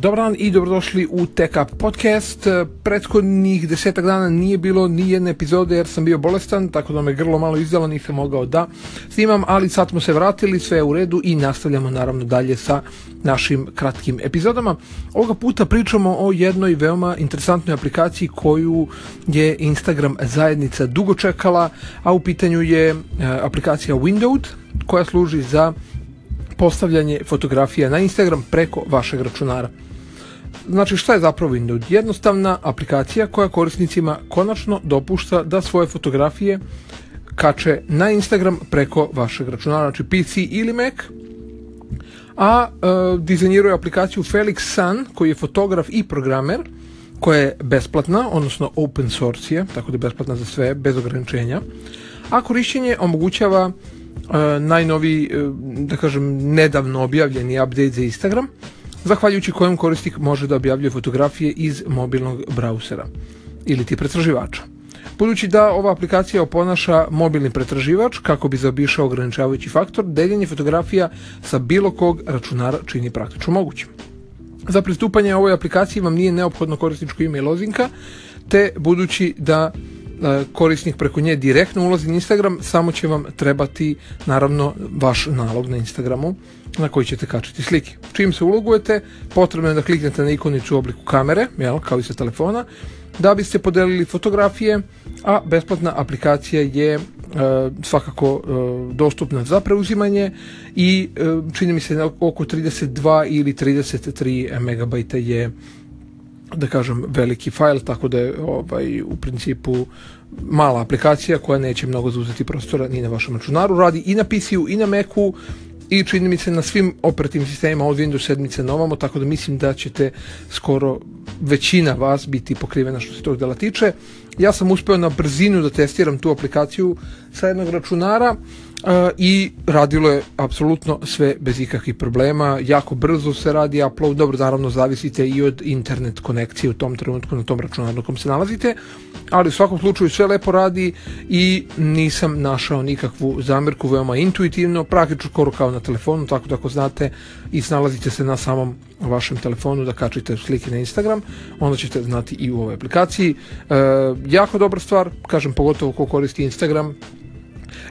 Dobar dan i dobrodošli u Tech Up Podcast. Prethodnih desetak dana nije bilo ni jedne epizode jer sam bio bolestan, tako da me grlo malo izdalo, nisam mogao da snimam, ali sad smo se vratili, sve je u redu i nastavljamo naravno dalje sa našim kratkim epizodama. Ovoga puta pričamo o jednoj veoma interesantnoj aplikaciji koju je Instagram zajednica dugo čekala, a u pitanju je e, aplikacija Windowed koja služi za postavljanje fotografija na Instagram preko vašeg računara. Znači šta je zapravo Windows? Jednostavna aplikacija koja korisnicima konačno dopušta da svoje fotografije kače na Instagram preko vašeg računara, znači PC ili Mac, a e, dizajniruje aplikaciju Felix Sun koji je fotograf i programer koja je besplatna, odnosno open source je, tako da je besplatna za sve, bez ograničenja, a korišćenje omogućava e, najnoviji, e, da kažem, nedavno objavljeni update za Instagram, zahvaljujući kojem korisnik može da objavljuje fotografije iz mobilnog brausera ili ti pretraživača. Budući da ova aplikacija oponaša mobilni pretraživač kako bi zaobišao ograničavajući faktor, deljenje fotografija sa bilo kog računara čini praktično mogućim. Za pristupanje ovoj aplikaciji vam nije neophodno korisničko ime i lozinka, te budući da korisnik preko nje direktno ulazi na Instagram, samo će vam trebati naravno vaš nalog na Instagramu na koji ćete kačiti slike. Čim se ulogujete, potrebno je da kliknete na ikonicu u obliku kamere, jel, kao i sa telefona, da biste podelili fotografije, a besplatna aplikacija je e, svakako e, dostupna za preuzimanje i e, čini mi se oko 32 ili 33 MB je da kažem veliki fajl tako da je ovaj u principu mala aplikacija koja neće mnogo zauzeti prostora ni na vašem računaru radi i na PC-u i na Macu i čini mi se na svim operativnim sistemima od Windows sedmice na ovamo, tako da mislim da ćete skoro većina vas biti pokrivena što se tog dela tiče. Ja sam uspeo na brzinu da testiram tu aplikaciju sa jednog računara i radilo je apsolutno sve bez ikakvih problema, jako brzo se radi upload, dobro naravno zavisite i od internet konekcije u tom trenutku na tom računaru na kom se nalazite, ali u svakom slučaju sve lepo radi i nisam našao nikakvu zamjerku, veoma intuitivno, praktično skoro kao na telefonu, tako da ako znate i snalazite se na samom vašem telefonu da kačite slike na Instagram, onda ćete znati i u ovoj aplikaciji. E, jako dobra stvar, kažem pogotovo ko koristi Instagram,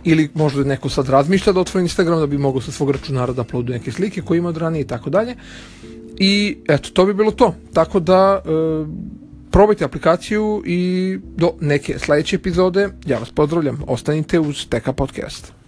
ili možda neko sad razmišlja da otvori Instagram da bi mogao sa svog računara da uploaduje neke slike koje ima od ranije i tako dalje. I eto, to bi bilo to. Tako da e, probajte aplikaciju i do neke sljedeće epizode. Ja vas pozdravljam. Ostanite uz Teka Podcast.